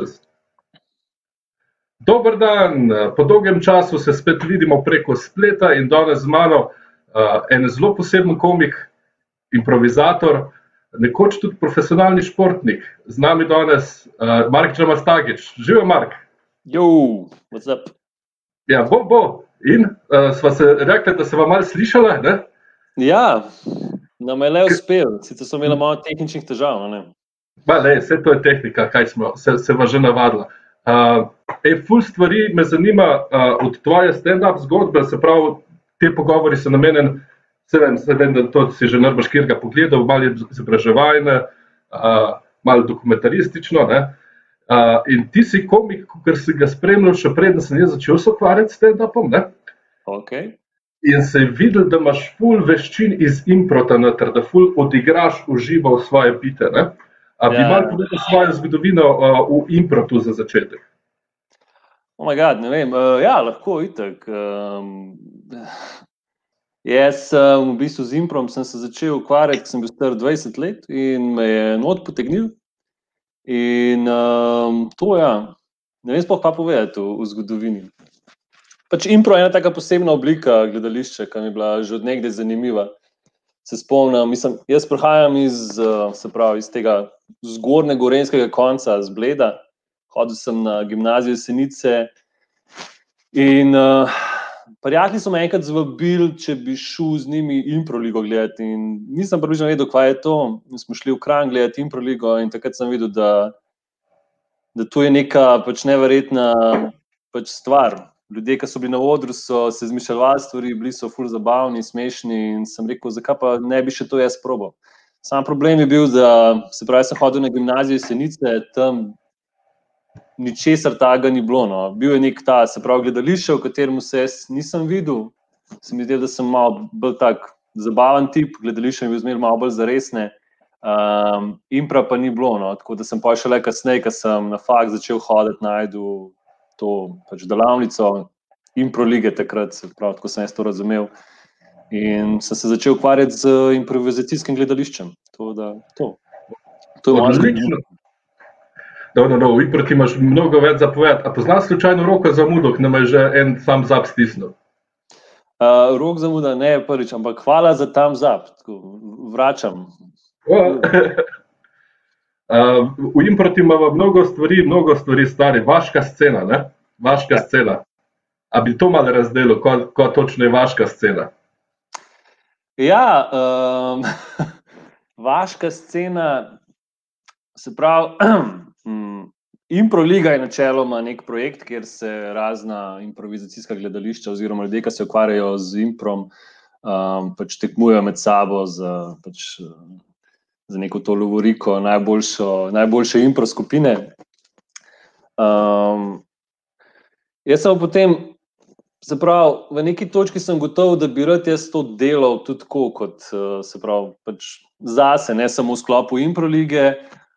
čas. Dober dan, po dolgem času se spet vidimo preko spleta in danes z mano uh, en zelo poseben komik, improvizator, nekoč tudi profesionalni športnik. Z nami danes uh, Mark Črmastagič. Živijo, Mark. Jo, what's up? Ja, bo, bo. In uh, sva se rekli, da se vam malo slišala. Ne? Ja, nam je le uspel, sicer smo imeli malo tehničnih težav. Ne? Ba, le, vse to je tehnika, kaj smo se, se vam že navadili. Uh, e, ful stvari me zanima uh, od tvoje stand-up zgodbe, se pravi, te pogovori so namenjeni, se vem, se vem, da to si že najbolj škirga pogledal, malo izobraževalne, uh, malo dokumentaristično. Ne? Uh, in ti si komik, ker si ga spremljal, še preden sem jaz začel se ukvarjati s stand-upom. Okay. In se je videl, da imaš ful veščin iz improta, noter, da ful odigraš uživo v svoje pite. Ne? A bi Ja. malo povedal svojo zgodovino uh, v improtu za začetek? Oh my God, ne vem, uh, ja, lahko itek. Um, jaz sem v bistvu z improm sem se začel ukvarjati, sem bil star 20 let in me je not potegnil. In um, to ja, ne vem sploh, kaj povedati o, o zgodovini. Pač impro je ena taka posebna oblika gledališča, ki mi je bila že od nekdaj zanimiva. Se spomnim, mislim, jaz prihajam iz, se pravi, iz tega zgornjega gorenskega konca, z Bleda. Hodil sem na gimnazijo Senice. In uh, prijatelji so me enkrat zvabili, če bi šel z njimi Improligo gledati. In nisem približno vedel, kaj je to. In smo šli v Kran gledati Improligo in takrat sem videl, da, da to je neka pač neverjetna pač stvar. Ljudje, ki so bili na odru, so se izmišljali stvari, bili so ful zabavni, smešni. In sem rekel, zakaj pa ne bi še to jaz probal. Sam problem je bil, da se pravi, sem hodil na gimnazijo Senice, tam ničesar takega ni bilo. No. Bil je nek ta, se pravi, gledališče, v katerem se jaz nisem videl. Se mi zdi, da sem malo bolj tak zabaven tip, gledališče je bil zmeraj malo bolj zaresne. Um, impra pa ni bilo, no. tako da sem pa šele kasneje, ko sem na fakt začel hoditi, najdu to pač delavnico, impro lige takrat, se pravi, tako sem jaz to razumel. In sem se začel ukvarjati z improvizacijskim gledališčem. To, da, to. to je moja zgodovina. Odlično. No, no, no, v improti imaš mnogo več zapovedati. A poznaš slučajno roko za mudo, ki nam je že en sam zap stisnil? Uh, rok zamuda, ne prvič, ampak hvala za tam zap. Tako, vračam. Uh, v improti imamo mnogo stvari, mnogo stvari stare, vaška scena, ne? Vaška Ja. scena. A bi to malo razdelil, ko, ko točno je vaška scena? Ja, um, vaška scena, se pravi, mm, Improliga je načeloma nek projekt, kjer se razna improvizacijska gledališča oziroma ljudje, ki se ukvarjajo z improm, um, pač tekmujejo med sabo za, pač, za neko to lovoriko, najboljšo, najboljše impro skupine. Um, jaz sem potem, se pravi, v neki točki sem gotov, da bi rad jaz to delal tudi tako, kot eh, se pravi, pač zase, ne samo v sklopu improlige,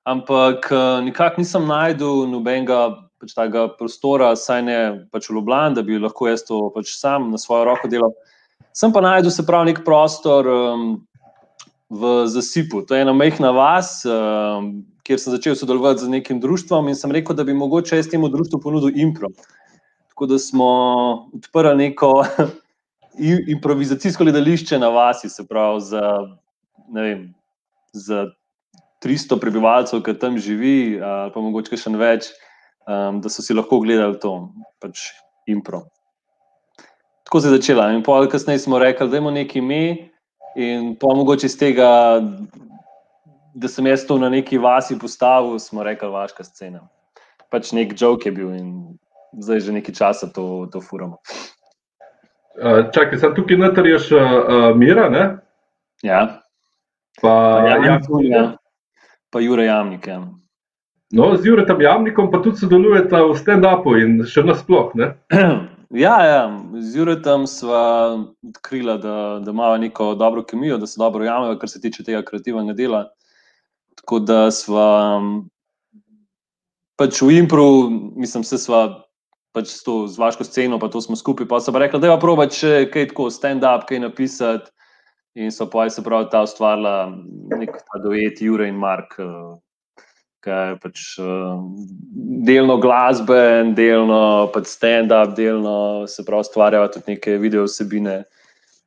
ampak eh, nikakor nisem najdel nobenega pač tega prostora, saj ne pač v Ljubljani, da bi lahko jaz to pač sam na svojo roko delal. Sem pa najdel, se pravi, nek prostor um, v Zasipu. To je ena majhna vas, um, kjer sem začel sodelovati z nekim društvom in sem rekel, da bi mogoče jaz temu društvu ponudil impro. Tako da smo odprli neko improvizacijsko gledališče na vasi, se pravi, za, vem, za 300 prebivalcev, ki tam živi, ali pa mogoče še več, um, da so si lahko gledali to, pač impro. Tako se je začela. In pol kasneje smo rekli, da imamo neki ime, in pa mogoče iz tega, da sem jaz to na neki vasi postavil, smo rekli, vaška scena. Pač nek joke je bil in zdaj že nekaj časa to, to furamo. Uh, čakaj, sem tukaj noter je še uh, Mira, ne? Ja, Pa, ja. pa Jure Jamnik. Ja. No, z Juretom Jamnikom pa tudi sodelujete v stand-upu in še nasploh, ne? Ja, ja, z Juretom sva odkrila, da, da imajo neko dobro kemijo, da se dobro jamejo, kar se tiče tega kreativnega dela. Tako da um, pač v Impru, mislim, se sva pač s to z vaško sceno, pa to smo skupaj, pa sem rekla, da je pa proba, če kaj tako stand-up, kaj napisati. In so pa se pravi ta ustvarila nek ta duet Jure in Mark, ki je pač uh, delno glasbe, delno pač stand-up, delno se pravi, ustvarjava tudi neke video vsebine.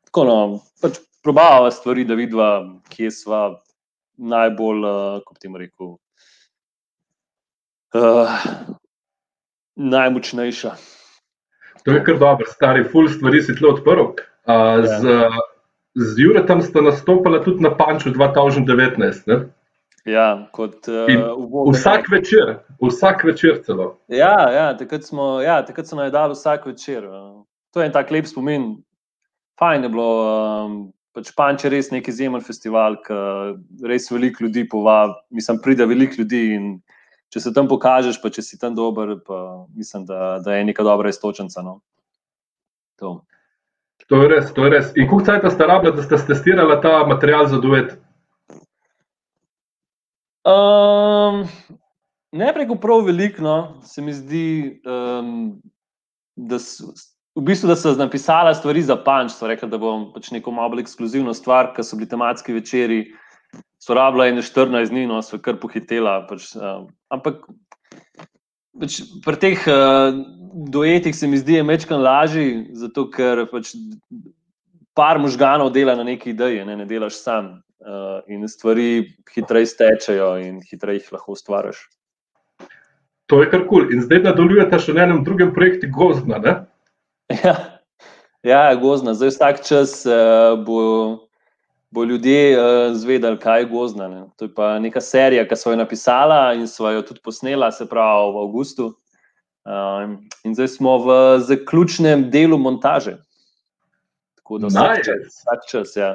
Tako no, pač probava stvari, da vidiva, kje sva najbolj, uh, kako ti rekel, uh, najmočnejša. To je kar dobro, stari, full stvari si tle odprl. Uh, Ja. z, z Juretom sta nastopala tudi na Panču 2019. Ne? Ja, kot, uh, Vsak večer, vsak večer celo. Ja, ja, takrat smo, ja, takrat so naj dali vsak večer. uh, To je en tak lep spomin. Fajn je bilo. Um, pač Panč je res nek izjemen festival, ki res veliko ljudi povabi. Mislim, pride veliko ljudi in če se tam pokažeš, pa če si tam dober, pa mislim, da, da je neka dobra istočenca. No. To. To je res, to je res. In koliko časa ste rabili, da ste testirali ta material za duet? Um, ne preko prav veliko, no, se mi zdi, um, da, s, v bistvu, da so napisala stvari za panč. So rekli, da bom pač neko malo bolj ekskluzivno stvar, ker so bili tematski večeri, so rabila ene 14 dni, no, so kar pohitela. Pač, um, ampak pač pri teh uh, duetih se mi zdi, je mečkan lažji, zato ker pač par možganov dela na neki ideji, ne, ne delaš sam. Uh, in stvari hitreje stečejo, in hitreje jih lahko ustvariš. To je kar kul. Cool. In zdaj nadaljujete še na enem drugem projektu Gozdna. Ne? Ja, ja gozna. Zdaj vsak čas uh, bo, bo ljudje uh, zvedeli, kaj je gozna. Ne. To je pa neka serija, ki so jo napisala in so jo tudi posnela, se pravi v Avgustu. Um, in zdaj smo v zaključnem delu montaže. Tako da vsak Nice. čas, vsak čas ja.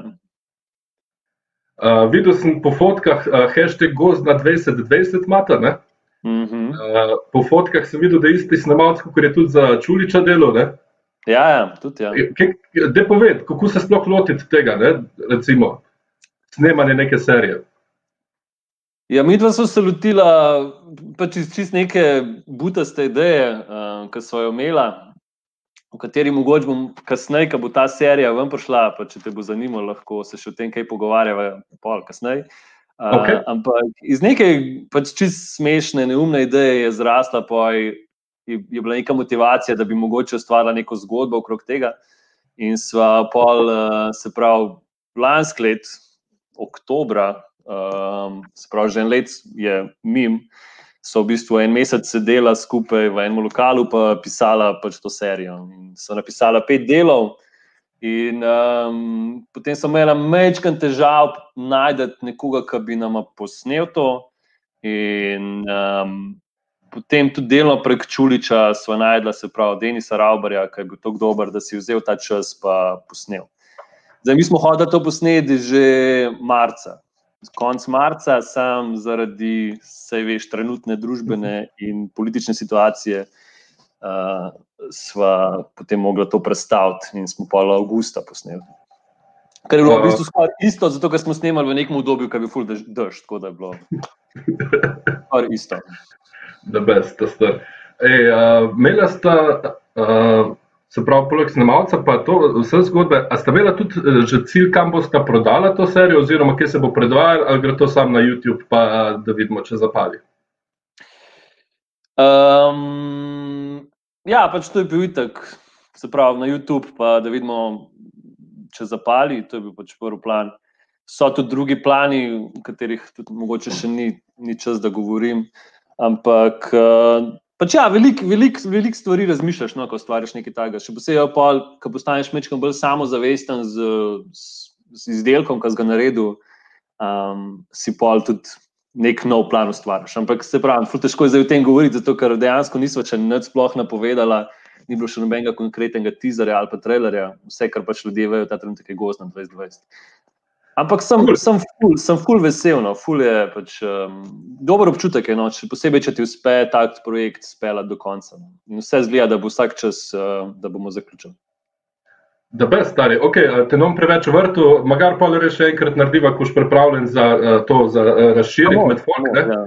Uh, videl sem po fotkah, uh, hashtag Gozdna 2020 imata. ne? Mhm. Uh, po fotkah sem videl, da je isti snemalec, kot je tudi za Čuliča delo. Ne? Ja, ja, tudi ja. Da poved, kako se sploh lotiti tega, ne? recimo, snemanje neke serije. Ja, mi dva smo se lotila pač iz čist neke butaste ideje, uh, ki smo jo imela, o kateri mogoče bom kasneje, ko bo ta serija ven prišla, pa če te bo zanimalo, lahko se še o tem kaj pogovarjava, pol kasneje. Uh, Okej. Ampak iz neke pač čist smešne, neumne ideje je zrasla, pa je, je bila neka motivacija, da bi mogoče ustvarila neko zgodbo okrog tega. In sva pol, uh, se pravi, lansko let, oktobra, um, se pravi, že en let je mim, so v bistvu en mesec sedela skupaj v enem lokalu, pa pisala pač to serijo. In so napisala pet delov. In um, potem sem imela mečken težav najti nekoga, ki bi nam posnel to. In um, potem tudi delno prek Čuliča smo najdla, se pravi, Denisa Raubarja, ki je bil tako dober, da si vzel ta čas in posnel. Zdaj, mi smo hodili to posneti že marca. Konec marca, sam zaradi, vse veš, trenutne družbene in politične situacije, uh, sva potem mogla to predstaviti in smo pa avgusta posneli. Kar je bilo v bistvu skoraj isto, zato ker smo snemali v nekem obdobju, ki je bil full dež, dež, tako da je bilo skoraj isto. Da, best, da ste. Uh, imela sta, uh, se pravi, poleg snemalca, pa to vse zgodbe. A sta imela tudi eh, že cilj, kam boste prodala to serijo, oziroma kje se bo predvajala, ali gre to samo na YouTube, pa uh, da vidimo, če zapali. Um, ja, pač to je bil itak, se pravi, na YouTube, pa da vidimo, če zapali, to je bil pač prvi plan. So tudi drugi plani, o katerih tudi mogoče še ni, ni čas, da govorim. Ampak, uh, pač ja, veliko velik, velik stvari razmišljaš, no, ko stvariš nekaj takega. Še posebej, ko postaneš mečkam bolj samozavesten z, z, z izdelkom, ki si ga naredil, um, si pol tudi nek nov plan ustvariš. Ampak se pravi, ful težko je zdaj o tem govoriti, zato ker dejansko nismo še nič sploh napovedala, ni bilo še nobenega konkretnega teaserja ali pa trailerja, vse, kar pač ljudje vejo, ta trenutek je gost na 2020. Ampak sem, Cool. sem, ful, sem ful vesel, no. ful je pač, um, dober občutek, je, no. še posebej, če ti uspe tak projekt speljati do konca. No. In vse zgleda, da bo vsak čas, uh, da bomo zaključili. Da, brez stari, ok, te nom preveč vrtu, magar pa le še enkrat narediva, ko si pripravljen za uh, to, za uh, razširiti med folk. ne. ja.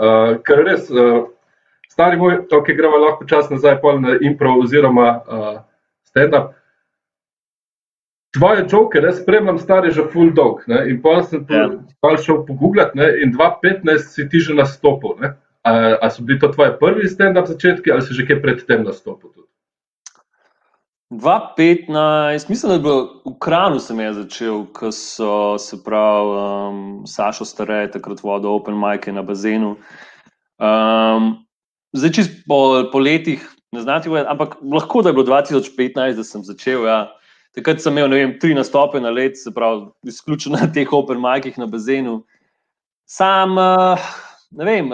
Uh, ker res, uh, stari moj, ok, gremo lahko čas nazaj na improv oziroma uh, stand-up. Tvoje res spremljam stari že full dog. Ne? In pa sem Ja. yeah. šel pogooglati ne? in 2015 si ti že nastopil. Ne? A, a so bili to tvoji prvi stand-up začetki ali si že kaj predtem nastopil? 2015, mislim, da je bilo v Kranu, sem jaz začel, ko so se pravi um, Sašo Starej takrat vodil Open Mike na bazenu. Um, zdaj, čez po, po letih, ne znati, ampak lahko da je bilo 2015, da sem začel. Ja. Takrat sem imel vem, tri nastope na let, se pravi, izključno na teh Open Mikeh na bazenu. Sam, uh, ne vem,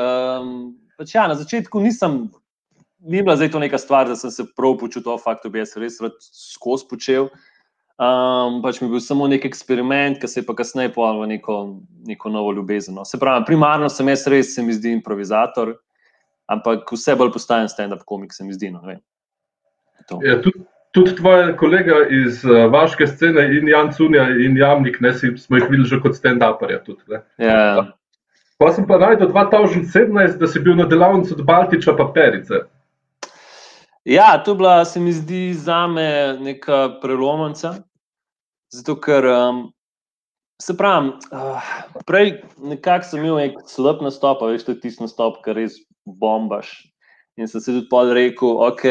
pač ja, na začetku nisem ni bila zdaj to neka stvar, da sem se prav počutil, fakt, da bi jaz res rad skozi počel. Um, pač mi je bil samo nek eksperiment, ki se je pa kasneje pojavil v neko, neko novo ljubezen. No. Se pravi, primarno sem jaz res, se mi zdi, improvizator, ampak vse bolj postajam stand-up komik, se mi zdi. No, ja, tudi, tudi tvoj kolega iz uh, vaše scene, in Jan Cunja, in Jamnik, ne, si, smo jih videli že kot stand-uperja. Ja. Pa sem pa najdel 2017, da si bil na delavnici od Baltiča pa Perice. Ja, to je bila, se mi zdi, za me neka prelomnica. Zato, ker um, se pravi, uh, prej nekako sem imel nek slab nastop, veš, to je tisti nastop, ki res bombaš. In sem se tudi pol rekel, ok.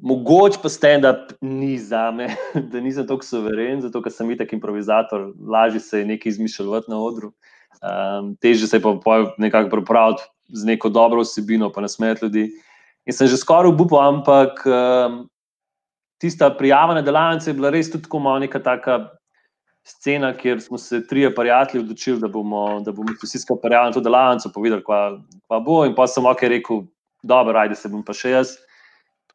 Mogoče pa stand-up ni za me, da nisem tako soveren, zato ker sem itak improvizator, lažje se je nekaj izmišljati na odru. Um, teže se je pa nekako pripraviti z neko dobro vsebino, pa nasmejati ljudi. In sem že skoraj upal, ampak um, tista prijava na delavnice je bila res tudi tako malo neka taka scena, kjer smo se trije prijatelji odločili, da bomo, da bomo vsi skupaj prijavili to delavnico, povedali, kva bo. In pa sem ok rekel, dobro, ajde se bom pa še jaz.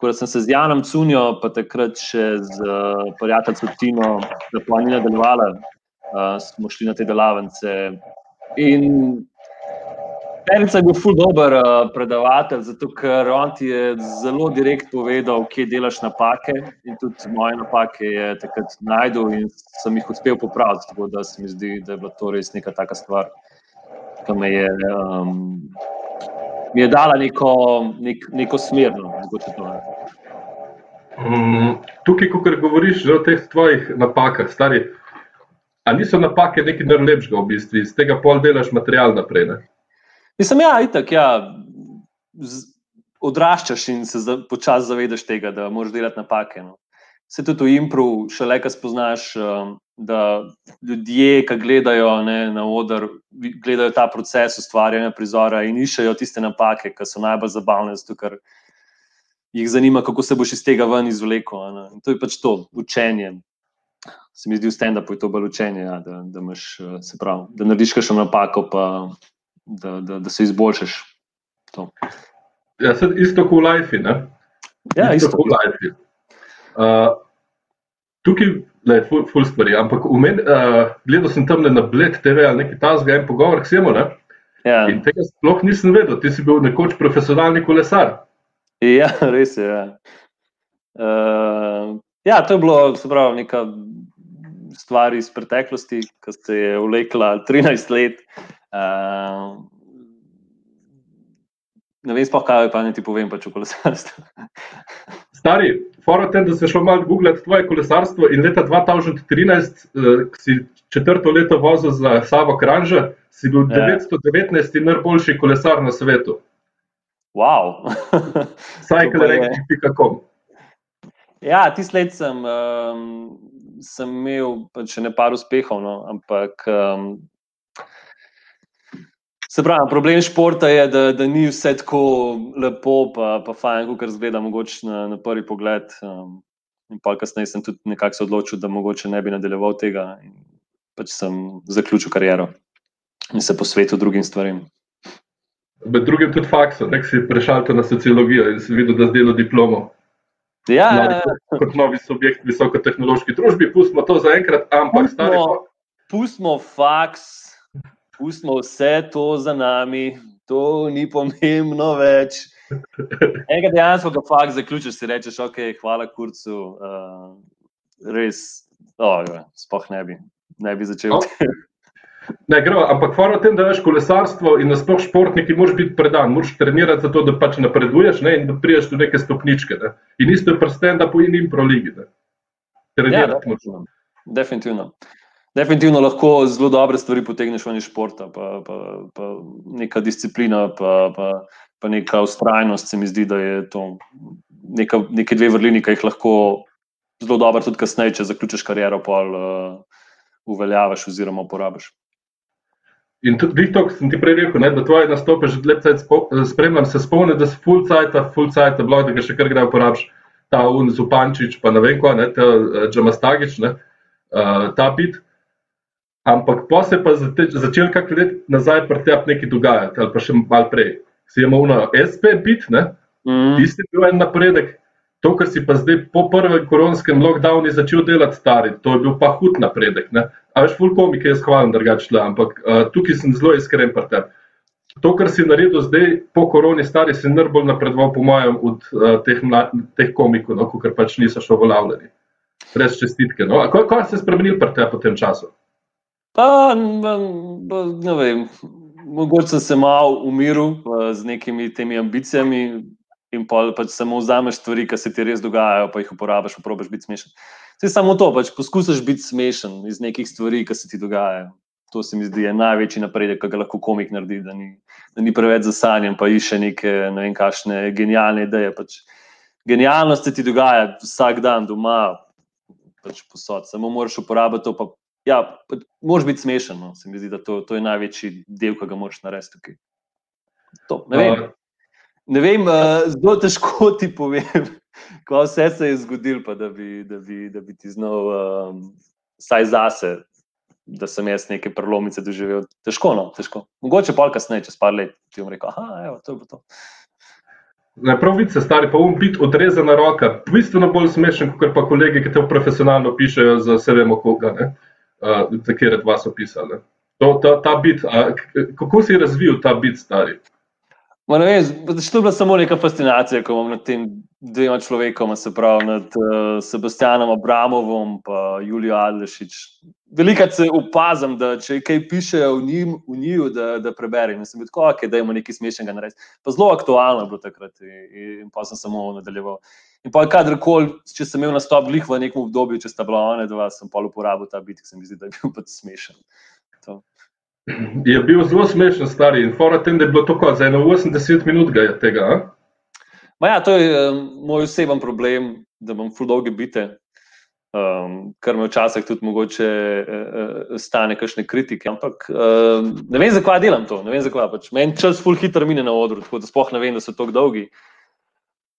Tako da sem se z Janom Cunjo, pa takrat še z uh, prijateljem Tino, da pa ni nadaljevala, uh, smo šli na te delavnice. In Perica je bil ful dober uh, predavatelj, zato ker on ti je zelo direktno povedal, kje delaš napake. In tudi moje napake je takrat najdel in sem jih uspel popraviti. Tako da se mi zdi, da je bila to res neka taka stvar, ki me je, um, mi je dala neko, nek, neko smerno. Um, tukaj, ko govoriš o teh tvojih napakah, stari, ali niso napake nekaj najlepšega v bistvu, iz tega pol delaš material naprej? Ne? Mislim, ja, itak, ja, odraščaš in se počasi zavedaš tega, da moraš delati napake. No. Se tudi v impru, še le, kaj spoznaš, um, da ljudje, ki gledajo ne, na oder, gledajo ta proces ustvarjanja prizora in iščejo tiste napake, ki so najbolj zabavne, zato ker jih zanima, kako se boš iz tega ven izvlekel. To je pač to učenje. Se mi zdi, v stand-upu je to bolj učenje, ja, da, da, imaš, se pravi, da narediš kakšno napako, pa da, da, da se izboljšaš. To. Ja, se isto kot v Life. Ja, isto, isto kot v Life. Uh, tukaj je ful, ful stvari, ampak men, uh, gledal sem tam na Bled TV ali nekaj tasga en pogovor, ki smo. Ja. In tega sploh nisem vedel, ti si bil nekoč profesionalni kolesar. Ja, res je. Ja. Uh, ja, to je bilo pravi, neka stvar iz preteklosti, ki se je vlekla 13 let. Uh, ne vem, spoh, kaj pa ne ti povem, pač o kolesarstvu. Stari, fora tem, da se šel malo googlati tvoje kolesarstvo in leta 2013, uh, si četrto leto vozil za Savo Kranža, si bil ja. 919 najboljši kolesar na svetu. Wow. Cycling.com. Ja, ti sled sem, um, sem imel pač še nekaj uspehov, no, ampak um, Se pravi, problem športa je, da, da ni vse tako lepo, pa, pa fajn, kot zgleda, mogoče na, na prvi pogled. Um, in pa kasneje sem tudi nekako se odločil, da mogoče ne bi nadaljeval tega. In pač sem zaključil kariero in se posvetil drugim stvarem. Med drugim tudi fakso, nek si prešal na sociologijo in si videl, da zdelo diplomo. Ja, ja, ja. Kot novi subjekt visokotehnološki družbi, pustimo to za enkrat, ampak stari. Pustimo faks. Pustimo vse to za nami, to ni pomembno več. Enega dejansko, ko fakt zaključiš, si rečeš, ok, hvala kurcu, uh, res, oh, spoh ne bi, ne bi začel. Okay. Ne, gre, ampak hvala tem, da veš kolesarstvo in nasploh športniki, moraš biti predan, moraš trenirati za to, da pač napreduješ ne, in da priješ do neke stopničke. Ne. In isto je prsten, da po in in pro ligi. Ja, definitivno. definitivno. Definitivno lahko zelo dobre stvari potegneš iz športa, pa, pa, pa neka disciplina, pa, pa, pa neka ustrajnost. Se mi zdi, da je to neka, neke dve vrlini, ki jih lahko zelo dobro tudi kasneje, če zaključiš kariero, pol uh, uveljaviš oziroma uporabiš. In tudi to, kar sem ti prej rekel, ne, da tvoje nastope že lep cajt spremljam, se spomnim, da si full cajt, full cajt, blog, da ga še kar gre uporabiš, ta un Zupančič, pa ne vem, ko, ne, ta uh, Džamastagič, ne, uh, ta bit. Ampak pa se pa začel kak let nazaj pretep nekaj dogajati, ali pa še malo prej. Si imel na SP bit, ne? Mm. Tisti je bil en napredek. To, kar si pa zdaj po prvem koronskem lockdownu začel delati stari, to je bil pa hud napredek. Ne? A veš, full komik je shvalen drugače, ampak uh, tukaj sem zelo iskren pretep. To, kar si naredil zdaj po koroni, stari si najbolj napredoval, po mojem, od uh, teh, teh komikov, no, ker pač niso še uveljavljeni. Res čestitke. No? Kaj se je spremenil pri tebi po tem času? Pa, ne vem, mogoče sem se malo umiril z nekimi temi ambicijami in pa pač samo vzameš stvari, ki se ti res dogajajo, pa jih uporabiš, pa probiš biti smešen. Vse samo to, pač poskusiš biti smešen iz nekih stvari, ki se ti dogajajo. To se mi zdi največji napredek, ki ga lahko komik naredi, da ni, da ni preveč zasanjen, pa išče neke ne vem, kakšne genialne ideje. Pač genialnost se ti dogaja vsak dan doma, pač posod, samo moraš uporabiti to, pa ja, moraš biti smešen. No. Se mi zdi, da to, to je največji del, ki ga moraš narediti tukaj. To, ne vem. Ne vem, uh, zelo težko ti povem, kaj vse se je zgodilo, da, da, da bi ti znal, um, saj zase, da sem jaz neke prelomice doživel. Težko, no, težko. Mogoče pa kasneje, čez par let, ti bom rekel, ah, evo, to je to. Prav vidiš, stari pa um biti odrezana roka, bistveno bolj smešen, kot pa kolegi, ki te profesionalno pišejo za vse vemo koga. Ne? uh, kjer dva so pisali. To, ta, ta bit, a, kako si razvil ta bit, stari? Ne vem, to je bila samo neka fascinacija, ko imam nad tem dvema človekoma, se pravi nad uh, Sebastianom Abramovom in Julijo Adlešič. Velikrat se opazim, da če kaj pišejo v njim, v njiju, da, da preberem. In sem bil tako, okay, da imamo nekaj smešnega narediti. Pa zelo aktualno je bilo takrat in, in pa sem samo nadaljeval. In pa kadarkoli, če sem imel nastop v nekem obdobju, če sta bila ona dva, sem pa uporabil ta bit, ki se mi zdi, da je bil pač smešen. To. Je bil zelo smešen, stari in fora tem, da je bilo tako za 81 minut ga je tega. Ja, to je um, moj oseben problem, da imam ful dolge bite, um, kar me včasih tudi mogoče uh, stane kakšne kritike. Ampak uh, ne vem, zakaj delam to. Pač. Meni čas ful hitro mine na odru, tako da spoh ne vem, da so tako dolgi.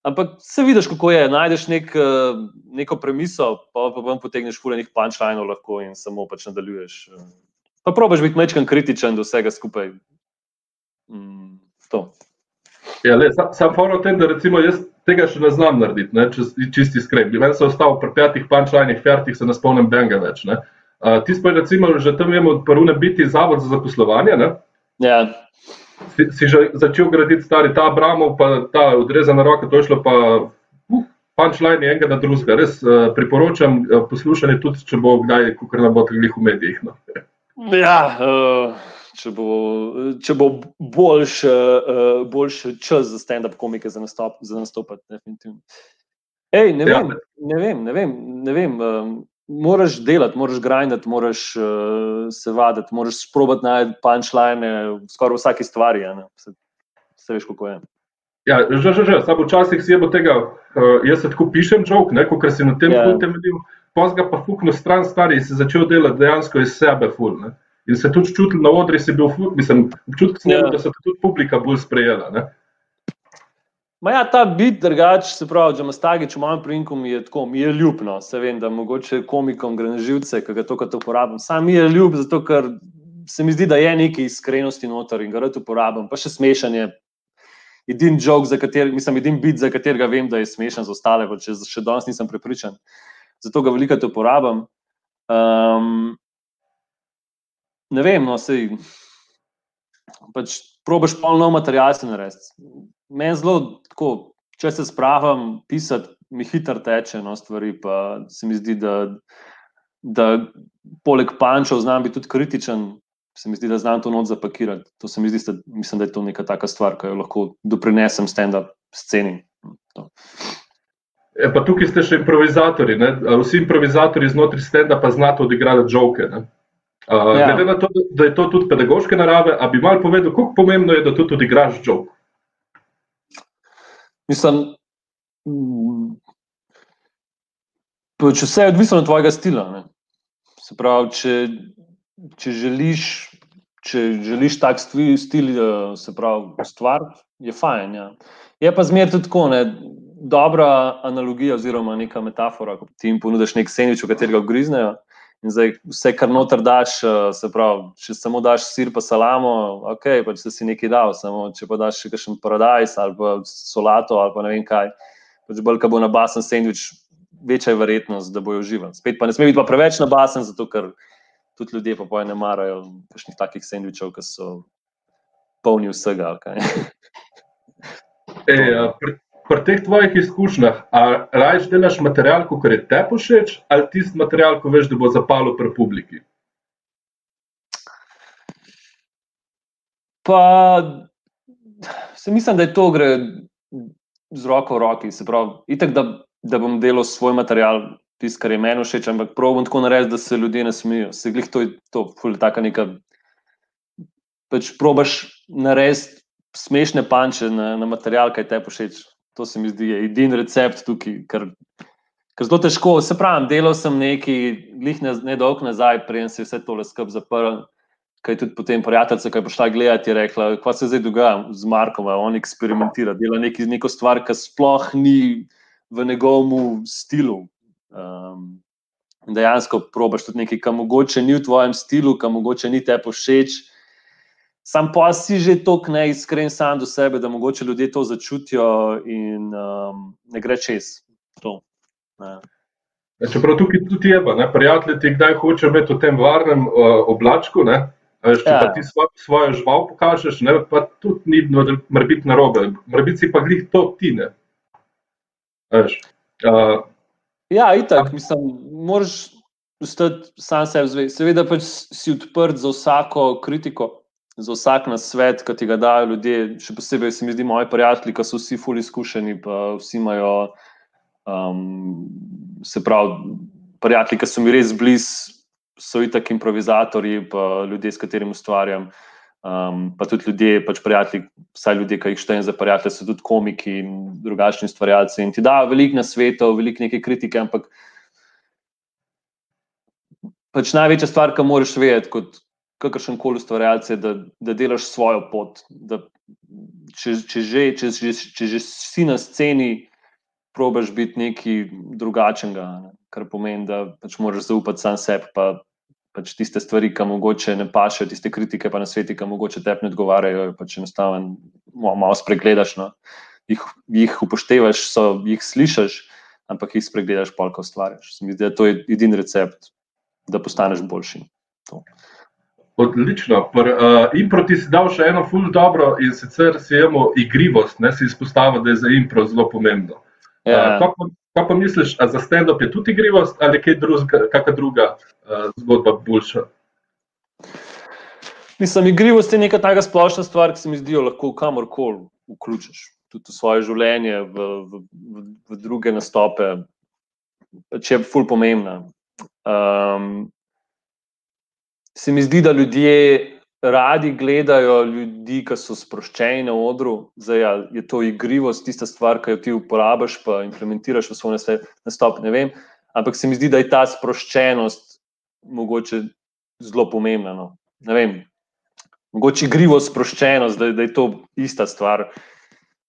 Ampak se vidiš, kako je. Najdeš nek, neko premiso, pa pa vam potegneš fulejnih punčlajnov lahko in samo pač nadaljuješ. Pa probiš biti mečkan kritičen do vsega skupaj. Mm, ja, le, sam sam foro tem, da recimo jaz tega še ne znam narediti, ne, če čisti skrb. Meni se ostal pri petih punčlajnih, fertih se ne spomnim benga več. Ne. Uh, ti pa recimo že tam imamo prvo ne biti zavod za zaposlovanje. Ne. Ja si, si že začel graditi stari ta Abramov, pa ta odrezana roka, to je šlo pa. Uh, Punčline je enega na drugega. Res uh, priporočam uh, poslušanje, tudi če bo kdaj, ko kar ne bo tako v medijih. No. Ja, uh, če bo, če bo boljš, uh, boljš čas za stand-up komike za, nastop, za nastopati, definitivno. Ej, ne, ja. vem, ne vem, ne vem, ne vem. Um, moraš delati, moraš grindati, moraš uh, se vaditi, moraš sprobati najti punčline v skoraj vsaki stvari. Vse veš, kako je. Ja, že, že, že, samo včasih si je bo tega, uh, jaz se tako pišem, žog, ker si na tem yeah. Ja. Temeljil, pozga pa fukno stran stari si začel delati dejansko iz sebe ful. Ne? In se tudi čutil na odri, si bil ful, mislim, občutek sem imel, yeah. da se tudi publika bolj sprejela. Ne? Ma ja, ta bit drugače, se pravi, če imaš tagič v mojem prinku, mi je tako, mi je ljubno. Se vem, da mogoče komikom gre na živce, ki ga to kot uporabljam. Sam mi je ljub, zato ker se mi zdi, da je nekaj iskrenosti noter in ga rad uporabljam. Pa še smešanje. Edini jok, za katerega, mislim, edini bit, za katerega vem, da je smešen za ostale, pa če še danes nisem prepričan. Zato ga veliko uporabljam. Um, ne vem, no, sej. Pač probiš polno material se narediti meni zelo tako, če se spravim pisati, mi hitro teče no, stvari. Pa se mi zdi, da, da poleg pančev znam biti tudi kritičen. Se mi zdi, da znam to noč zapakirati. To se mi zdi, da, mislim, da je to neka taka stvar, ki jo lahko doprinesem stand-up sceni. E, pa tukaj ste še improvizatori. Ne? Vsi improvizatori znotraj stand-upa znajo odigrati žoke. Uh, ja. Glede na to, da je to tudi pedagoške narave, a bi mal povedal, kako pomembno je, da tu tudi igraš žog. Mislim, pač vse je odvisno od tvojega stila. Ne? Se pravi, če, če želiš. Če želiš tak stil, eh, se pravi, stvar, je fajn. Ja. Je pa zmeraj tudi tako, ne, dobra analogija, oziroma neka metafora, ko ti jim ponudiš nek sendvič, v katerega griznejo. In zdaj vse, kar noter daš, eh, se pravi, če samo daš sir pa salamo, ok, pač si nekaj dal, samo če pa daš še kakšen paradajz ali pa solato ali pa ne vem kaj, pač bolj, ko bo na basen sendvič, večja je verjetnost, da bojo uživali. Spet pa ne sme biti pa preveč na basen, zato ker tudi ljudje pa poje ne marajo kakšnih takih sendvičev, ki so polni vsega. Okay. Ej, pri, pri teh tvojih izkušnjah, ali raje delaš material, kot je te všeč, ali tisti material, ko veš, da bo zapalo pri publiki? Pa, se mislim, da je to gre z roko v roki. Se pravi, itak, da, da bom delal svoj material, tisto, kar je meni všeč, ampak pravim tako narediti, da se ljudje ne smejijo. Se glih to je to, fulj taka neka. Pač probaš narediti smešne panče na, na material, kaj te všeč. To se mi zdi edini recept tukaj, ker, ker zelo težko. Se pravi, delal sem nekaj, glih ne, ne dolgo nazaj, prej se je vse tole skup zaprl. Kaj tudi potem prijateljica, ki je prišla gledati, je rekla, kaj se zdaj dogaja z Markom, on eksperimentira, dela neki, neko stvar, ki sploh ni v njegovem stilu. Um, dejansko probaš tudi nekaj, kar mogoče ni v tvojem stilu, kar mogoče ni te povšeč. Sam pa si že tako neiskren sam do sebe, da mogoče ljudje to začutijo in um, ne gre čez to. Ne. Ja, čeprav tukaj tudi je, prijatelj ti kdaj hoče imeti v tem varnem uh, oblačku. Ne? Če ja. pa ti svoj, svojo žival pokažeš, ne, pa tudi ni mora biti narobe, mora biti pa glih to ti. Uh, ja, itak, mislim, moraš ostati sam sebi, seveda pač si odprt za vsako kritiko za vsak na svet, ki ti ga dajo ljudje, še posebej se mi zdi, moji prijatelji, ki so vsi fully izkušeni, pa vsi imajo, um, se pravi, prijatelji, ki so mi res blizu, so itak improvizatori, pa ljudje, s katerimi ustvarjam. Um, pa tudi ljudje, pač prijatelji, vsaj ljudje, ki jih štejem za prijatelje, so tudi komiki in drugačni ustvarjalci. In ti da veliko na svetu, veliko neke kritike, ampak pač največja stvar, ki moraš vedeti, kot, kakršen koli ustvarjalec, da, da delaš svojo pot. Da, če, če, že, če, če, če že si na sceni, probiš biti nekaj drugačnega, ne? kar pomeni, da pač moraš zaupati sam sebi. Pa, pač tiste stvari, ki mogoče ne pašejo, tiste kritike pa na svetu, ki mogoče te ne odgovarjajo, pač enostavno malo spregledaš. No? Jih, jih upoštevaš, so, jih slišiš, ampak jih spregledaš, polk ustvarjaš. Zdi se, da je to edini recept, da postaneš boljši. To. Odlično. Pr, uh, impro ti si dal še eno ful dobro in sicer si imel igrivost, ne si izpostavil, da je za impro zelo pomembno. Ja. Uh, kaj, pa, kaj pa misliš, za stand-up je tudi igrivost ali kaj drugega, kakšna druga uh, zgodba boljša? Mislim, igrivost je neka taka splošna stvar, ki se mi zdi, lahko kamorkoli vključiš. Tudi v svoje življenje, v, v, v, v druge nastope, če je ful pomembna. Um, se mi zdi, da ljudje radi gledajo ljudi, ki so sproščeni na odru. Zdaj, ja, je to igrivost, tista stvar, ki jo ti uporabiš, pa implementiraš v svoj nastop. Ne vem. Ampak se mi zdi, da je ta sproščenost mogoče zelo pomembna. No. Ne vem. Mogoče igrivost, sproščenost, da, da je to ista stvar.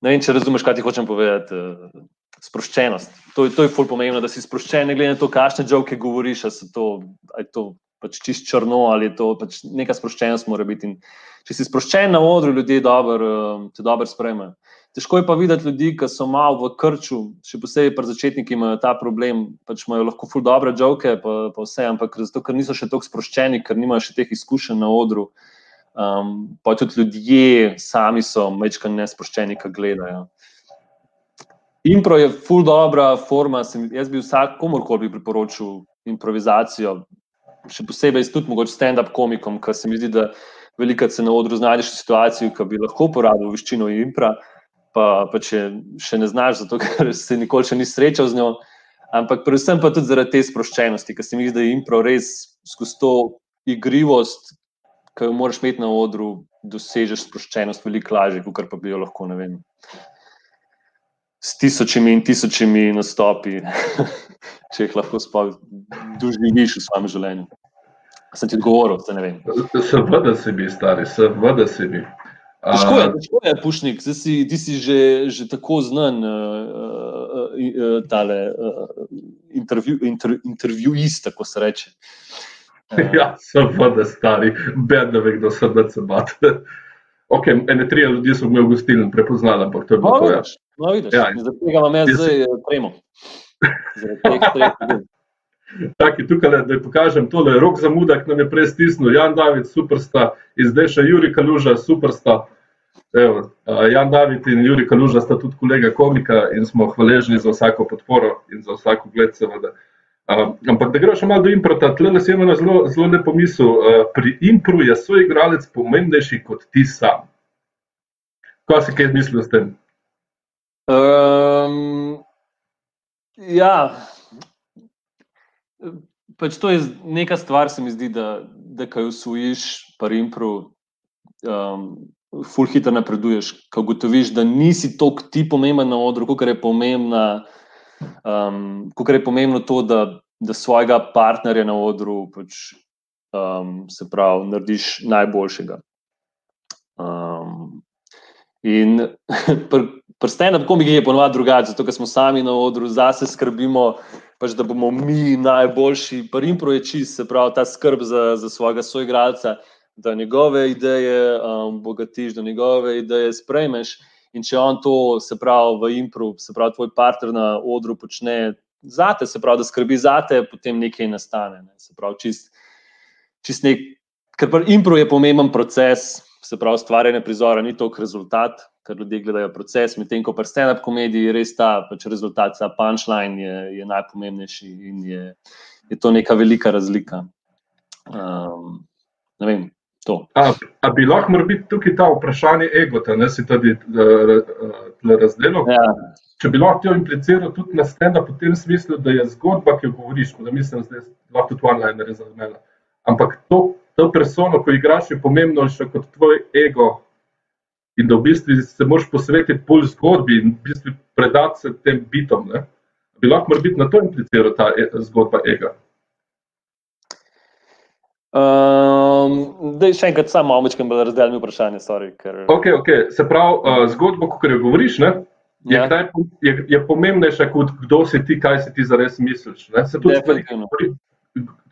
Ne vem, če razumeš, kaj ti hočem povedati. Eh, sproščenost. To, to je fully pomembno, da si sproščen, ne glede na to, kakšne žoke govoriš. Ali ali to pač čist črno ali je to pač neka sproščenost, mora biti. In če si sproščen na odru, ljudje dober, um, te dobro sprejmejo. Težko je pa videti ljudi, ki so malo v krču, še posebej pri začetnikih imajo ta problem, pač imajo lahko ful dobre žoke, pa, pa vse, ampak zato, ker niso še tako sproščeni, ker nimajo še teh izkušenj na odru. Um, pa tudi ljudje sami so večkrat nesproščeni, ki gledajo. Impro je ful dobra forma, sem, jaz bi vsak komorkoli priporočil improvizacijo, še posebej tudi mogoče stand-up komikom, ker se mi zdi, da veliko se na odru znajdeš v situaciji, ki bi lahko uporabil veščino impra, pa, pa če še ne znaš, zato ker se nikoli še nisi srečal z njo. Ampak predvsem pa tudi zaradi te sproščenosti, ker se mi zdi, da je impro res skozi to igrivost, ki jo moraš imeti na odru, dosežeš sproščenost veliko lažje, kot pa bi jo lahko, ne vem, s tisočimi in tisočimi nastopi, če jih lahko sploh doživiš v svojem življenju. Sem ti odgovoril, da ne vem. Seveda si bi, stari, seveda si bi. Težko je, težko je, Pušnik, zdaj si, ti si že, že tako znan, uh, uh, tale uh, intervju, inter, intervjuist, tako se reče. Uh. Ja, seveda, stari, bedno ve, kdo se da se bate. Ok, ene tri ljudi so me v gostilni prepoznali, ampak to je bilo to. Ja. No, vidiš, ja. zaradi tega imam jaz zdaj premo. Taki, tukaj, da pokažem tole, rok za muda, ki nam je prej stisnil, Jan David, supersta, zdaj še Juri Kaluža, supersta. Evo, Jan David in Juri Kaluža sta tudi kolega komika in smo hvaležni za vsako podporo in za vsako gled, seveda. Ampak da greš malo do improta, tle nas je ena zelo, zelo lepa misel. Pri impru je svoj igralec pomembnejši kot ti sam. Kaj si kaj mislil s tem? Um, ja, pač to je neka stvar, se mi zdi, da, da kaj usvojiš, pa impro, um, full hitro napreduješ. Ko ugotoviš, da nisi toliko ti pomemben na odru, kot je pomembna. Um, Kako je pomembno to, da, da svojega partnerja na odru pač, um, se pravi, narediš najboljšega. Um, in prsten na komiki je ponovadi drugače, zato ker smo sami na odru, zase skrbimo pač, da bomo mi najboljši. Primpro je čist, se pravi, ta skrb za, za svojega soigralca, da njegove ideje um, bogatiš, da njegove ideje sprejmeš. In če on to, se pravi, v impro, se pravi, tvoj partner na odru počne zate, se pravi, da skrbi zate, potem nekaj nastane. Ne. Se pravi, čist, čist nek, ker impro je pomemben proces, se pravi, stvarjanje prizora ni toliko rezultat, ker ljudje gledajo proces, medtem ko pri stand-up komediji res ta pač rezultat, ta punčline je, je najpomembnejši in je, je to neka velika razlika. Um, ne vem. A, a bi lahko biti tukaj ta vprašanje ego, da ne si tudi razdelil? Ja. Če bi lahko to impliciral tudi na stand-up, v tem smislu, da je zgodba, ki jo govoriš, da mislim, da lahko tudi online razumela. Ampak to, to persono, ko igraš, je pomembno še kot tvoj ego, in da v bistvu se moraš posvetiti bolj zgodbi in v bistvu predati se tem bitom. Ne? Bi lahko biti na to impliciral ta e zgodba ega. Um, da, še enkrat, samo malo večkrat bolj razdeljeno vprašanje. Sorry, ker... okay, okay. Se pravi, uh, zgodbo, ko jo govoriš, ne, je, ja. kdaj, je, je pomembnejša, kot kdo si ti, kaj si ti zares misliš. Stvari,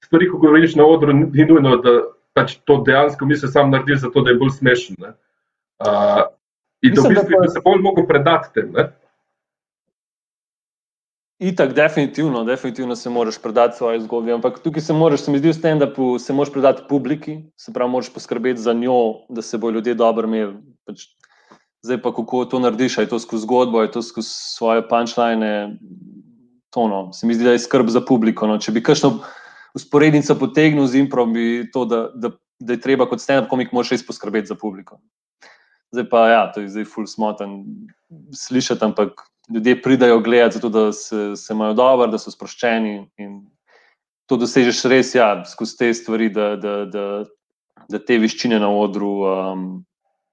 stvari, ko govoriš na odru, ni nujno, da pač to dejansko misliš sam narediš, zato da je bolj smešen. Ne. Uh, in Mislim, v bistvu, da, pa... da se bolj lahko predati tem. Ne? Itak, definitivno, definitivno se moraš predati svoje zgodbi, ampak tukaj se moraš, se mi zdi, v stand-upu se moraš predati publiki, se pravi, moraš poskrbeti za njo, da se bo ljudje dobro imeli. Pač, zdaj pa, kako to narediš, je to skozi zgodbo, je to skozi svoje punčline. No, se mi zdi, da je skrb za publiko. No. Če bi kakšno usporednico potegnil z improm, bi to, da, da, da je treba kot stand-up komik, moraš res poskrbeti za publiko. Zdaj pa, ja, to je zdaj ful smoten slišati, ampak ljudje pridajo gledati, zato da se, se imajo dobro, da so sproščeni in to dosežeš res, ja, skozi te stvari, da, da, da, da te veščine na odru, um,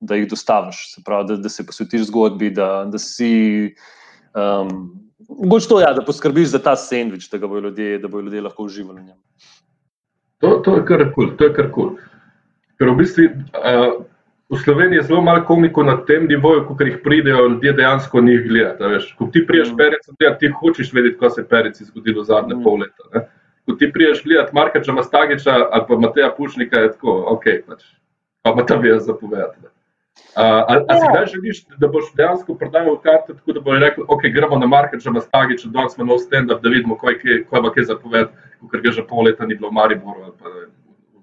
da jih dostaviš, se pravi, da, da se posvetiš zgodbi, da, da si. Um, Mogoče to, ja, da poskrbiš za ta sendvič, da, da bodo ljudje lahko uživali v njem. To, to je kar kul, to je kar kul. Ker v bistvu uh, v Sloveniji je zelo malo komikov na tem nivoju, ko jih pridejo ljudje dejansko njih gledati. Ko ti priješ mm. perec, ti hočeš vedeti, kaj se je perici zgodilo zadnje mm. pol leta. Ne? Ko ti priješ gledati Marka Čamastagiča ali pa Mateja Pušnika, je tako, ok, pač, pa ima tam jaz zapovedati. A, a, a si kdaj želiš, da boš dejansko prodajal karte, tako da boš rekel, ok, gremo na Marka Čamastagiča, danes smo nov stand-up, da vidimo, kaj ima kaj zapovedati, ker ga že pol leta ni bilo v Mariboru ali pa v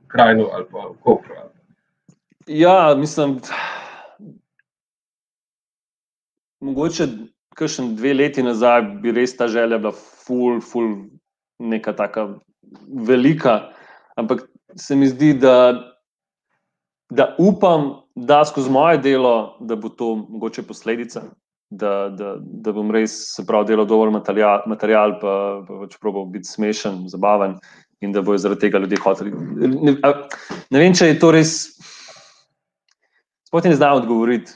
Krajnu ali pa v Kopru. Ja, mislim, mogoče kakšen dve leti nazaj bi res ta želja bila ful, ful, neka taka velika, ampak se mi zdi, da, da upam, da skozi moje delo, da bo to mogoče posledica, da, da, da bom res se prav delal dovolj material, material pa, pa pač probal biti smešen, zabaven, in da bojo zaradi tega ljudje hoteli. Ne, ne vem, če je to res. Sploh ne znam odgovoriti.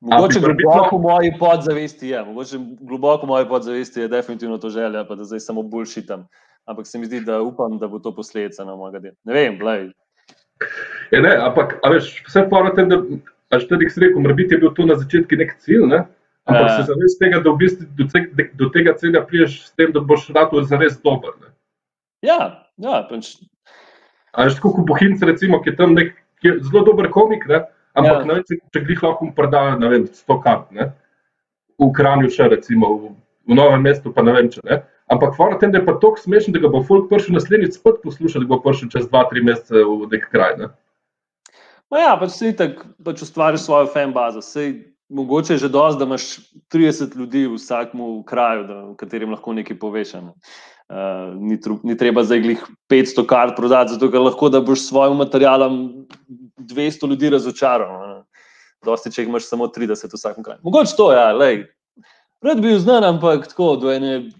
Mogoče globoko v moji podzavesti je, mogoče globoko v moji podzavesti je definitivno to želja, pa da zdaj samo bolj šitam. Ampak se mi zdi, da upam, da bo to posledica na mojega dela. Ne vem, glej. Je, ne, ampak, a veš, vse fora tem, da, a že tudi si rekel, morbiti je bil to na začetku nek cilj, ne? ampak Ja. se zaveš tega, da v bistvu do, te, do tega cilja priješ s tem, da boš rado zares dober. Ne? Ja, ja, pač, A veš, tako kot Bohinc, recimo, ki je tam nek ki je zelo dober komik, ne? ampak Ja. ne, če, če glih lahko mu prodajo, ne vem, 100 kart, ne? v Kranju še recimo, v, v novem mestu pa ne vem če ne. Ampak fora tem, da je pa tako smešen, da ga bo folk prišel naslednjič spet poslušati, da bo prišel čez 2-3 mesece v nek kraj. Ne? Ma ja, pač si tako pač ustvariš svojo fan bazo. Sej, mogoče je že dosti, da imaš 30 ljudi v vsakem kraju, da, v katerem lahko nekaj poveš. Ne? Uh, ni, tru- ni treba zdaj glih 500 kart prodati, zato ker lahko da boš s svojim materialom 200 ljudi razočaral. ne. Dosti, če jih imaš samo 30 v vsakem kraju. Mogoče to, ja, lej. Rad bi bil znan, ampak tako, do ene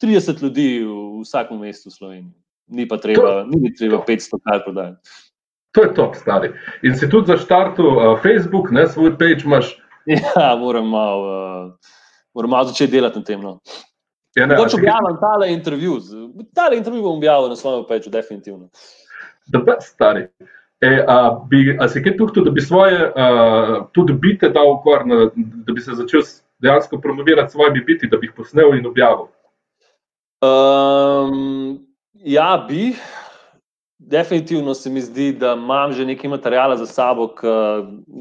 30 ljudi v vsakem mestu v Sloveniji. Ni pa treba, ni mi treba 500 kart prodati. To je top, stari. In si tudi zaštartil uh, Facebook, ne, svoj page imaš. Ja, moram malo, uh, moram malo začeti delati na tem. No. Ja, ne, a Mogoče objavim tale intervju. Tale intervju bom objavil na svojem peču, definitivno. Da pa stari. E, a, bi, a si kaj tukaj, da bi svoje uh, tudi bite dal gor, na, da bi se začel dejansko promovirati svojimi biti, da bi jih posnel in objavil? Um, ja, bi. Definitivno se mi zdi, da imam že nekaj materijala za sabo, ki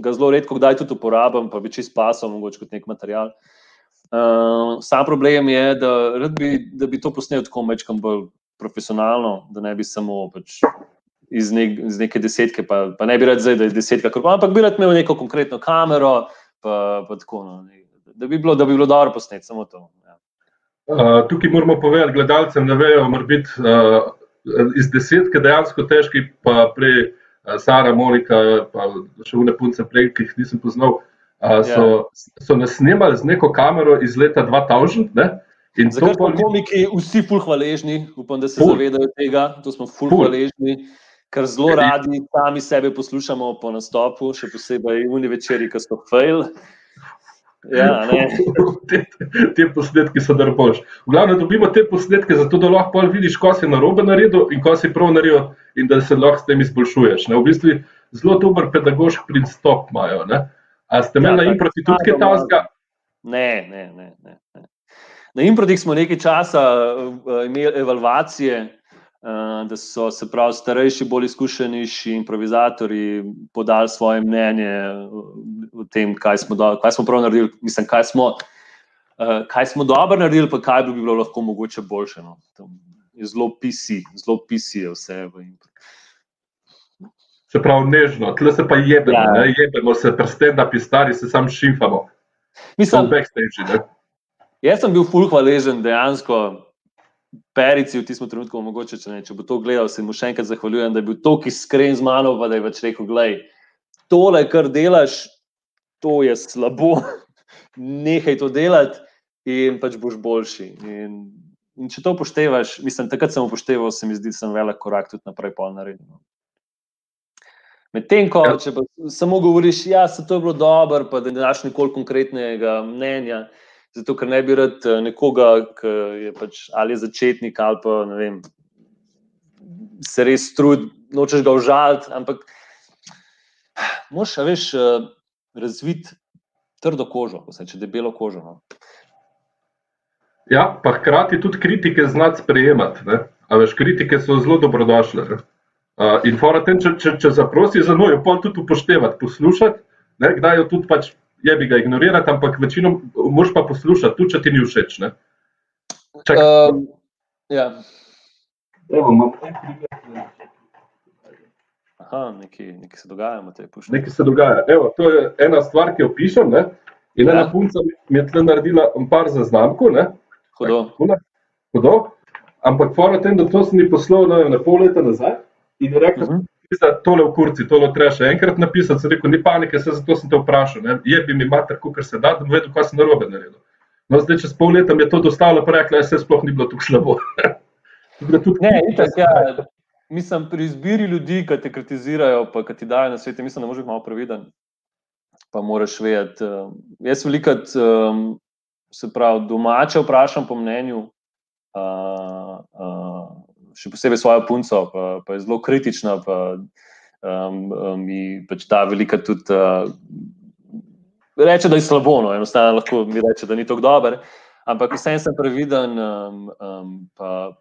ga zelo redko kdaj tudi uporabljam, pa bi čist pasal, mogoče kot nek material. Uh, sam problem je, da, bi, da bi to posnel tako mečkam bolj profesionalno, da ne bi samo pač iz, nek, iz neke desetke, pa, pa ne bi rad zdaj, da je desetka, ampak bi rad imel neko konkretno kamero, pa, pa tako, no, ne, da, bi bilo, da bi bilo dobro posnet, samo to. Ja. Uh, tukaj moramo povedati gledalcem, da vejo, mora biti uh, iz desetke dejansko težki, pa prej uh, Sara, Monika, pa še vne punce prej, ki jih nisem poznal, uh, so, so nas snemali z neko kamero iz leta 2000. Ne? In Zakaj smo pol ni- komiki vsi ful hvaležni, upam, da se Ful. zavedajo tega, to smo ful, Ful. hvaležni, ker zelo radi sami sebe poslušamo po nastopu, še posebej uni večeri, ki so fail. Ja, te, te posnetke so darbož. V glavnem dobimo te posnetke, zato da lahko vidiš, ko si narobe naredil in ko si prav naredil, in da se lahko s tem izboljšuješ. Ne? V bistvu zelo dober pedagoški pristop imajo. Ne? A ste imeli Ja, na improti tudi kaj tasga? Ne, ne, ne. ne, ne. Na Improtih smo nekaj časa imeli evalvacije, uh, da so se pravi starejši, bolj izkušenejši improvizatori podali svoje mnenje o tem, kaj smo, do, kaj smo prav naredili, mislim, kaj smo, uh, kaj smo dobro naredili, pa kaj bi bilo lahko mogoče boljše. No. Zelo PC, zelo PC je vse v Improtih. Se pravi, nežno, tle se pa jebemo, Ja. ne? jebemo se, prsten, da pi stari se sam šifamo. Mislim, backstage. Ne? Jaz sem bil ful hvaležen dejansko Perici v tistem trenutku, mogoče, če, ne, če bo to gledal, se mu še enkrat zahvaljujem, da je bil tako iskren z mano, pa da je več rekel: Glej, tole, kar delaš, to je slabo, nehaj to delati in pač boš boljši. In, in če to upoštevaš, mislim, takrat sem upošteval, se mi zdi, da sem velik korak tudi naprej pol naredil. Medtem ko, Ja. če pa samo govoriš, da ja, se to je bilo dobro, pa da ne daš nikoli konkretnega mnenja, zato ker ne bi rad eh, nekoga, ki je pač ali je začetnik ali pa ne vem, se res trudi, nočeš ga užaliti, ampak moš, a veš, eh, razviti trdo kožo, ko se reče debelo kožo. No. Ja, pa hkrati tudi kritike znati sprejemati. Ne? A veš, kritike so zelo dobrodošle. Ne? Uh, in fora tem, če, če, če zaprosi za njo, jo pol tudi upoštevati, poslušati, ne? kdaj jo tudi pač je bi ga ignorirati, ampak večino moš pa poslušati, tudi če ti ni všeč. Ne? Čakaj. Um, ja. Evo, imam en primer. Aha, nekaj, nekaj se dogaja, te pušče. Nekaj se dogaja. Evo, to je ena stvar, ki jo pišem. Ne? In Ja. ena punca mi- je tle naredila par zaznamkov. ne. Hudo. Hudo. Ampak fora tem, da to sem ji poslal ne, na pol leta nazaj in je rekel, Uh -huh. da tole v kurci, tole treba še enkrat napisati. Sem rekel, ni panike, se zato sem te vprašal. Ne. Je bi mi mater, kar se da, da bom vedel, kaj sem narobe naredil. No, zdaj, čez pol leta mi je to dostalo, pa rekla, da se sploh ni bilo tako slabo. Ne, itak, ja. Mislim, pri izbiri ljudi, ki te kritizirajo, pa ki ti dajo na svet, mislim, da moraš biti malo previden. Pa moraš vedeti. Uh, jaz velikrat, um, se pravi, domače vprašam po mnenju, uh, uh, še posebej svojo punco, pa, pa je zelo kritična, pa um, um, mi pač da velika tudi. Uh, Reče, da je slabo, no, enostavno lahko mi reče, da ni tako dober, ampak vsem sem previden, um, um, pa,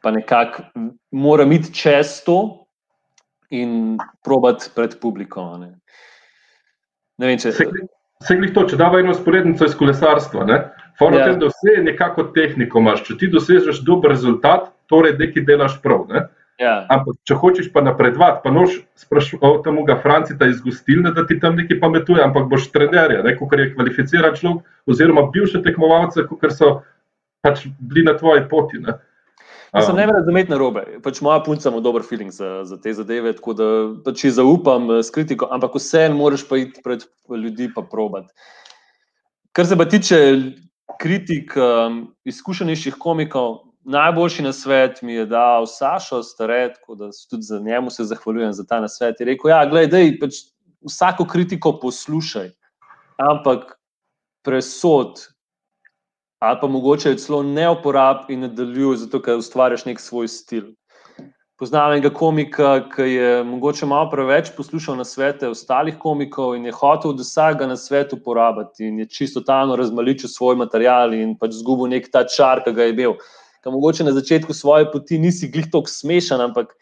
pa nekako mora iti čez to in probati pred publiko. Ne. Ne vem, če... Se glih to, če dava eno sporednico iz kolesarstva, Fora ja. tem, da vse je nekako tehniko imaš. Če ti dosežeš dober rezultat, torej nekaj delaš prav. Ne? Ja. Ampak, če hočeš pa napredovati, pa noš sprašovati tam ga Francita iz gostilne, da ti tam nekaj pametuje, ampak boš trenerja, kot je kvalificiran človek, oziroma bivše tekmovalce, kot so pač bili na tvoji poti. Ne? Sem ne razumeti na robe. Pač moja punca ima dober feeling za, za te zadeve, tako da pač zaupam eh, s kritiko, ampak vseeno moraš pa iti pred ljudi in probati. Kar se pa tiče kritik um, izkušenejših komikov, najboljši na svet mi je dal Sašo Staret, tako da tudi za njemu se zahvaljujem za ta nasvet. Je rekel: Ja, gledaj, pač vsako kritiko poslušaj, ampak presod ali pa mogoče celo ne uporabi in nadaljuj, zato ker ustvarjaš nek svoj stil. Poznam enega komika, ki je mogoče malo preveč poslušal na svete ostalih komikov in je hotel od vsakega na svetu uporabiti in je čisto talno razmaličil svoj material in pač zgubil nek ta čar, ki ga je imel. Kaj mogoče na začetku svoje poti nisi glih tako smešen, ampak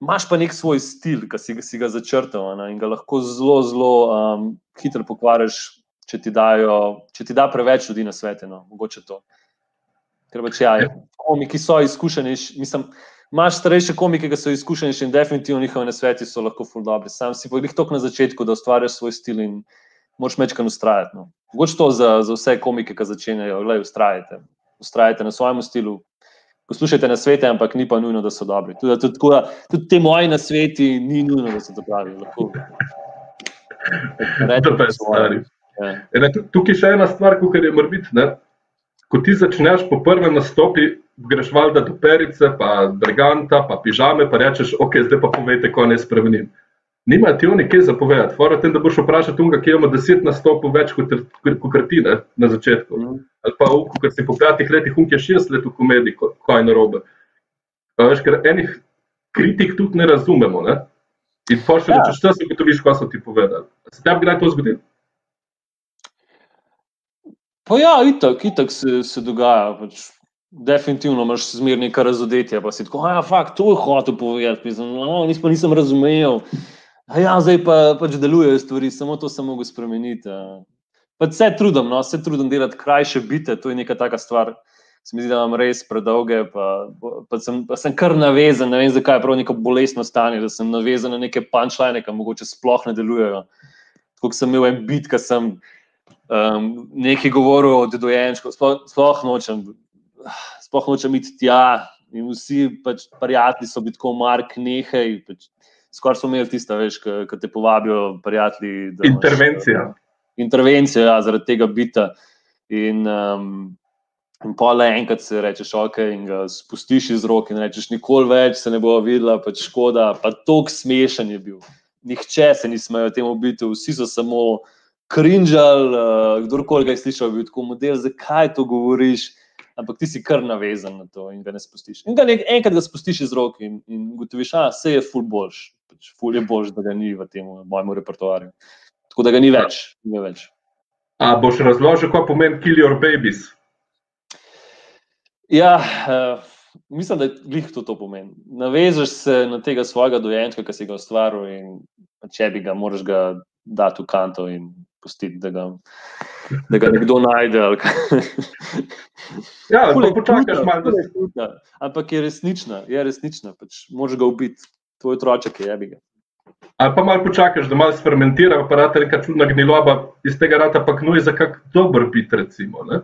imaš pa nek svoj stil, ki si, si ga začrtal ne? in ga lahko zelo, zelo um, hitro pokvariš če ti, dajo, če ti da preveč ljudi na svetu, no, mogoče to. Ker pač ja, komiki so izkušeni, mislim, imaš starejše komike, ki so izkušeni in definitivno njihovi nasveti so lahko ful dobri. Sam si pa jih toliko na začetku, da ustvariš svoj stil in moš mečkan ustrajati. No. Mogoče to za, za vse komike, ki začenjajo, gledaj, ustrajajte. Ustrajajte na svojem stilu. Poslušajte na svete, ampak ni pa nujno, da so dobri. Tudi, tudi, tudi, tudi te moje na sveti ni nujno, da so to pravi. Rečete, da je to. Ja. Ene, tukaj je še ena stvar, ki je morda biti. Ko ti začneš po prvem nastopu, greš valjda do perice, pa draganta, pa pižame, pa rečeš, ok, zdaj pa povejte, ko ne spremenim. Nima ti oni kaj zapovedati. Fora tem, da boš vprašal tunga, ki ima deset nastopov več kot kartine na začetku. Mm. Ali pa, ko si po petih letih, unke šest let v komediji, kaj je narobe. Veš, ker enih kritik tudi ne razumemo. Ne? In pa še, ja. če čas ugotoviš, kaj so ti povedali. Se tebi kdaj to zgodi? Pa ja, itak, itak se, se dogaja. Pač. Definitivno imaš zmerno nekaj razodetja, pa si tako, ja, fakt, to je hotel povedati, mislim, no, nisem, nisem razumel. Ja, zdaj pa pač delujejo stvari, samo to sem mogel spremeniti. Pa se trudim, no, se trudim delati krajše bite, to je neka taka stvar. Se mi zdi, da imam res predolge, pa, pa, sem, pa sem kar navezan, ne vem zakaj, prav neko bolestno stanje, da sem navezan na neke punčline, ki mogoče sploh ne delujejo. Tako sem imel en bit, ki sem um, nekaj govoril o dojenčku, sploh, sploh nočem, sploh nočem iti tja. In vsi pač, prijatelji so bili tako, mark, nehaj. Pač, Skoraj so imeli tiste, veš, ki te povabijo, prijatelji. Intervencija. Imaš, intervencija, ja, zaradi tega bita. In, um, in pa le enkrat se rečeš, ok, in ga spustiš iz rok in rečeš, nikoli več se ne bo videla, pač škoda. Pa tok smešen je bil. Nihče se ni smejal temu biti, vsi so samo krinžal, uh, kdorkoli ga je slišal, bil tako model, zakaj to govoriš. Ampak ti si kar navezan na to in ga ne spustiš. In ga nek, enkrat ga spustiš iz rok in, in gotoviš, da se je ful boljš. Pač ful je boljš, da ga ni v tem mojem repertoarju. Tako da ga ni več. Ni več. A boš razložil, kaj pomeni kill your babies? Ja, uh, mislim, da je glih to, to pomeni. Navežeš se na tega svojega dojenčka, ki si ga ustvaril, in če bi ga, moraš ga dati v kanto in pustiti, da ga, da ga nekdo najde. ja, lahko počakaš malo, da se zgodi. Ampak je resnična, je resnična. Pač Možeš ga ubiti, tvoj otroček je jebiga. Ali pa malo počakaš, da malo fermentira, pa rata neka čudna gniloba iz tega rata, pa gnoj za kak dober bit, recimo. Ne?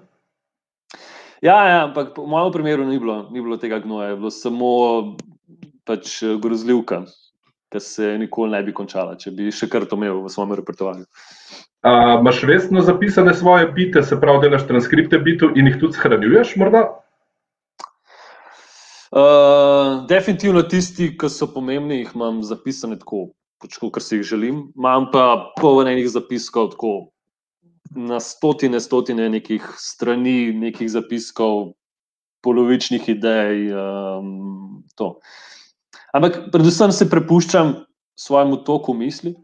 Ja, ja, ampak v mojem primeru ni bilo, ni bilo tega gnoja, je bilo samo pač grozljivka, ki se nikoli ne bi končala, če bi še kar to imel v svojem repertoarju. Imáš resno zapisane svoje bite, se pravi, delaš transkripte bitov in jih tudi shranjuješ? Morda? Uh, definitivno tisti, ki so pomembni, jih imam zapisane tako, pač kot si jih želim. Imam pa polnenih zapiskov, tako na stotine, stotine nekih strani, nekih zapiskov, polovičnih idej. Um, Ampak predvsem se prepuščam svojemu toku misli.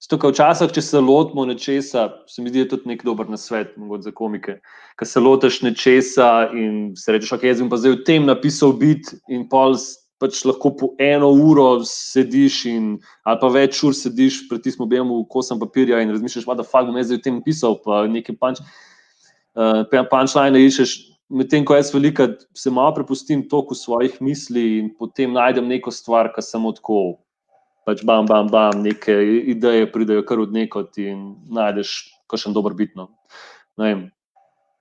Zato, ker včasih, če se lotimo nečesa, se mi zdi, tudi nek dober nasvet za komike. Ker se lotiš nečesa in se rečeš, ok, jaz bom pa zdaj v tem napisal bit in pol pač lahko po eno uro sediš in, ali pa več ur sediš pred tistim objemom kosem papirja in razmišljaš, da fakt bom jaz zdaj v tem pisal, pa nekaj punch, uh, punchline iščeš. Medtem ko jaz velika se malo prepustim toku svojih misli in potem najdem neko stvar, ki samo tako pač bam, bam, bam, neke ideje pridejo kar od nekod in najdeš kakšen dober bitno.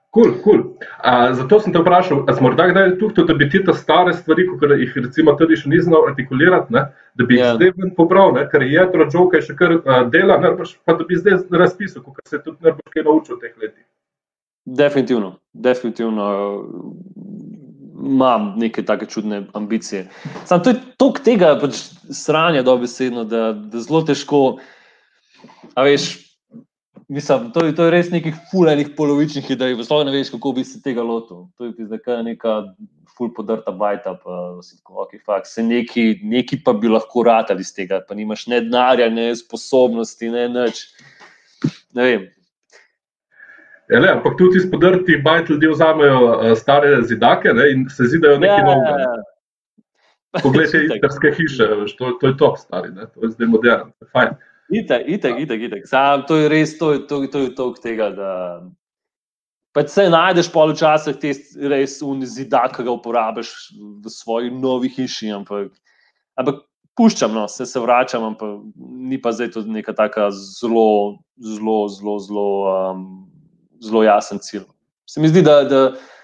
Cool, cool. A, zato sem te vprašal, ali smo morda kdaj tukaj, da bi ti te stare stvari, ki jih recimo tudi še ni znal artikulirati, ne, da bi jih yeah. Ja. zdaj ven pobral, ne, ker je jedro džoka še kar a, dela, nerbaš, pa da bi zdaj razpisal, kot se je tudi nerbaš kaj naučil v teh letih. Definitivno, definitivno imam neke take čudne ambicije. Sam to je toliko tega pač sranja, dobesedno, da, da zelo težko. A veš, mislim, to, je, to je res nekih fulajnih polovičnih idej, v slogu ne veš, kako bi se tega lotil. To je zdaj neka ful podrta bajta, pa si tako, ok, fakt, se neki, neki pa bi lahko ratali iz tega, pa nimaš ne denarja, ne sposobnosti, ne nič. Ne vem, Ja, le, ampak tudi ti spodrti bajt ljudje vzamejo uh, stare zidake ne, in se zidajo nekaj ja, novega. Ja, ja. Poglej, te istarske hiše, to, to je to, stari, ne, to je zdaj moderno, to je fajn. Itek, itek, itek, itek. Sam, to je res, to je to, to, je to tega, da pač se najdeš pol včasih te res unizidak, ki ga uporabiš v svoji novi hiši, ampak, ampak puščam, no, se, se vračam, ampak ni pa zdaj to neka taka zelo, zelo, zelo, zelo um, zelo jasen cilj. Se mi zdi, da, da,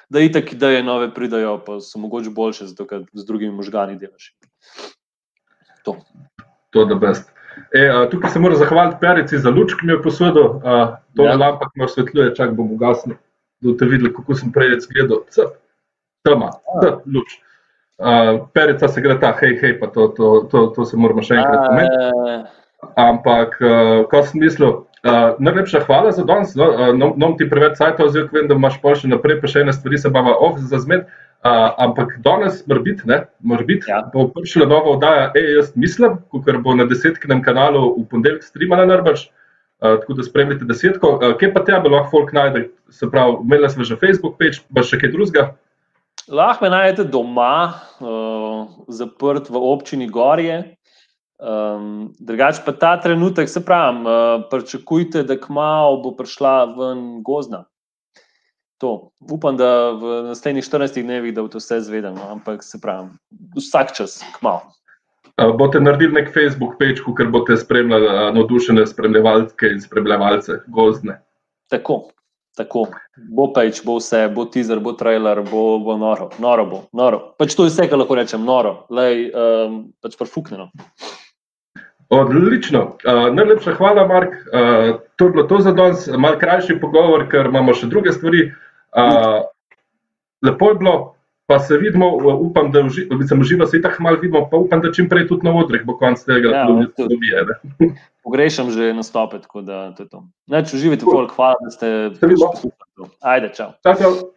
da itak ideje nove pridajo, pa so mogoče boljše, zato ker z drugimi možgani delaš. To. To je best. E, a, tukaj se moram zahvaliti Perici za luč, ki mi je posodil. To je ja. lampa, ki me osvetljuje, čak bom ugasnil, da boste videli, kako sem prej gledal. Tema, luč. Uh, perica se gre ta, hej, hej, pa to, to, to, to se moramo še enkrat pomeniti. Ampak, uh, ko sem mislil, Uh, najlepša hvala za danes. No, uh, no, no ti preveč sajta, oziroma vem, da imaš pa še naprej, pa še ene stvari se bava off za zmed. Uh, ampak danes, morbit, ne, morbit, ja. bo prišla nova oddaja, ej, jaz mislim, ker bo na desetkinem kanalu v ponedeljek streamala narbaš, uh, tako da spremljate desetko. Uh, kje pa tebe lahko folk najde? Se pravi, imela smo že Facebook page, pa še kaj drugega? Lahko me najdete doma, uh, zaprt v občini Gorje. Um, drugač pa ta trenutek, se pravi, uh, pričakujte, da kmalo bo prišla ven gozna. To. Upam, da v naslednjih 14 dneh, da bo to vse zvedeno, ampak se pravi, vsak čas, kmalo. Boste naredili nek Facebook page, ker boste spremljali uh, navdušene spremljevalke in spremljevalce gozne. Tako, tako. Bo peč, bo vse, bo teaser, bo trailer, bo, bo noro, noro bo, noro. Pač to je vse, kar lahko rečem, noro, lej, um, pač profuknjeno. Odlično. Uh, najlepša hvala, Mark. Uh, to je bilo to za danes, malo krajši pogovor, ker imamo še druge stvari. Uh, lepo je bilo, pa se vidimo, upam, da sem užival, se tako malo vidimo, pa upam, da čim prej tudi na odreh bo konc tega, da ja, se dobije. Pogrešam že nastope, tako da to je to. Neč uživite, folk, hvala, da ste prišli. Ajde, čau. čau, čau.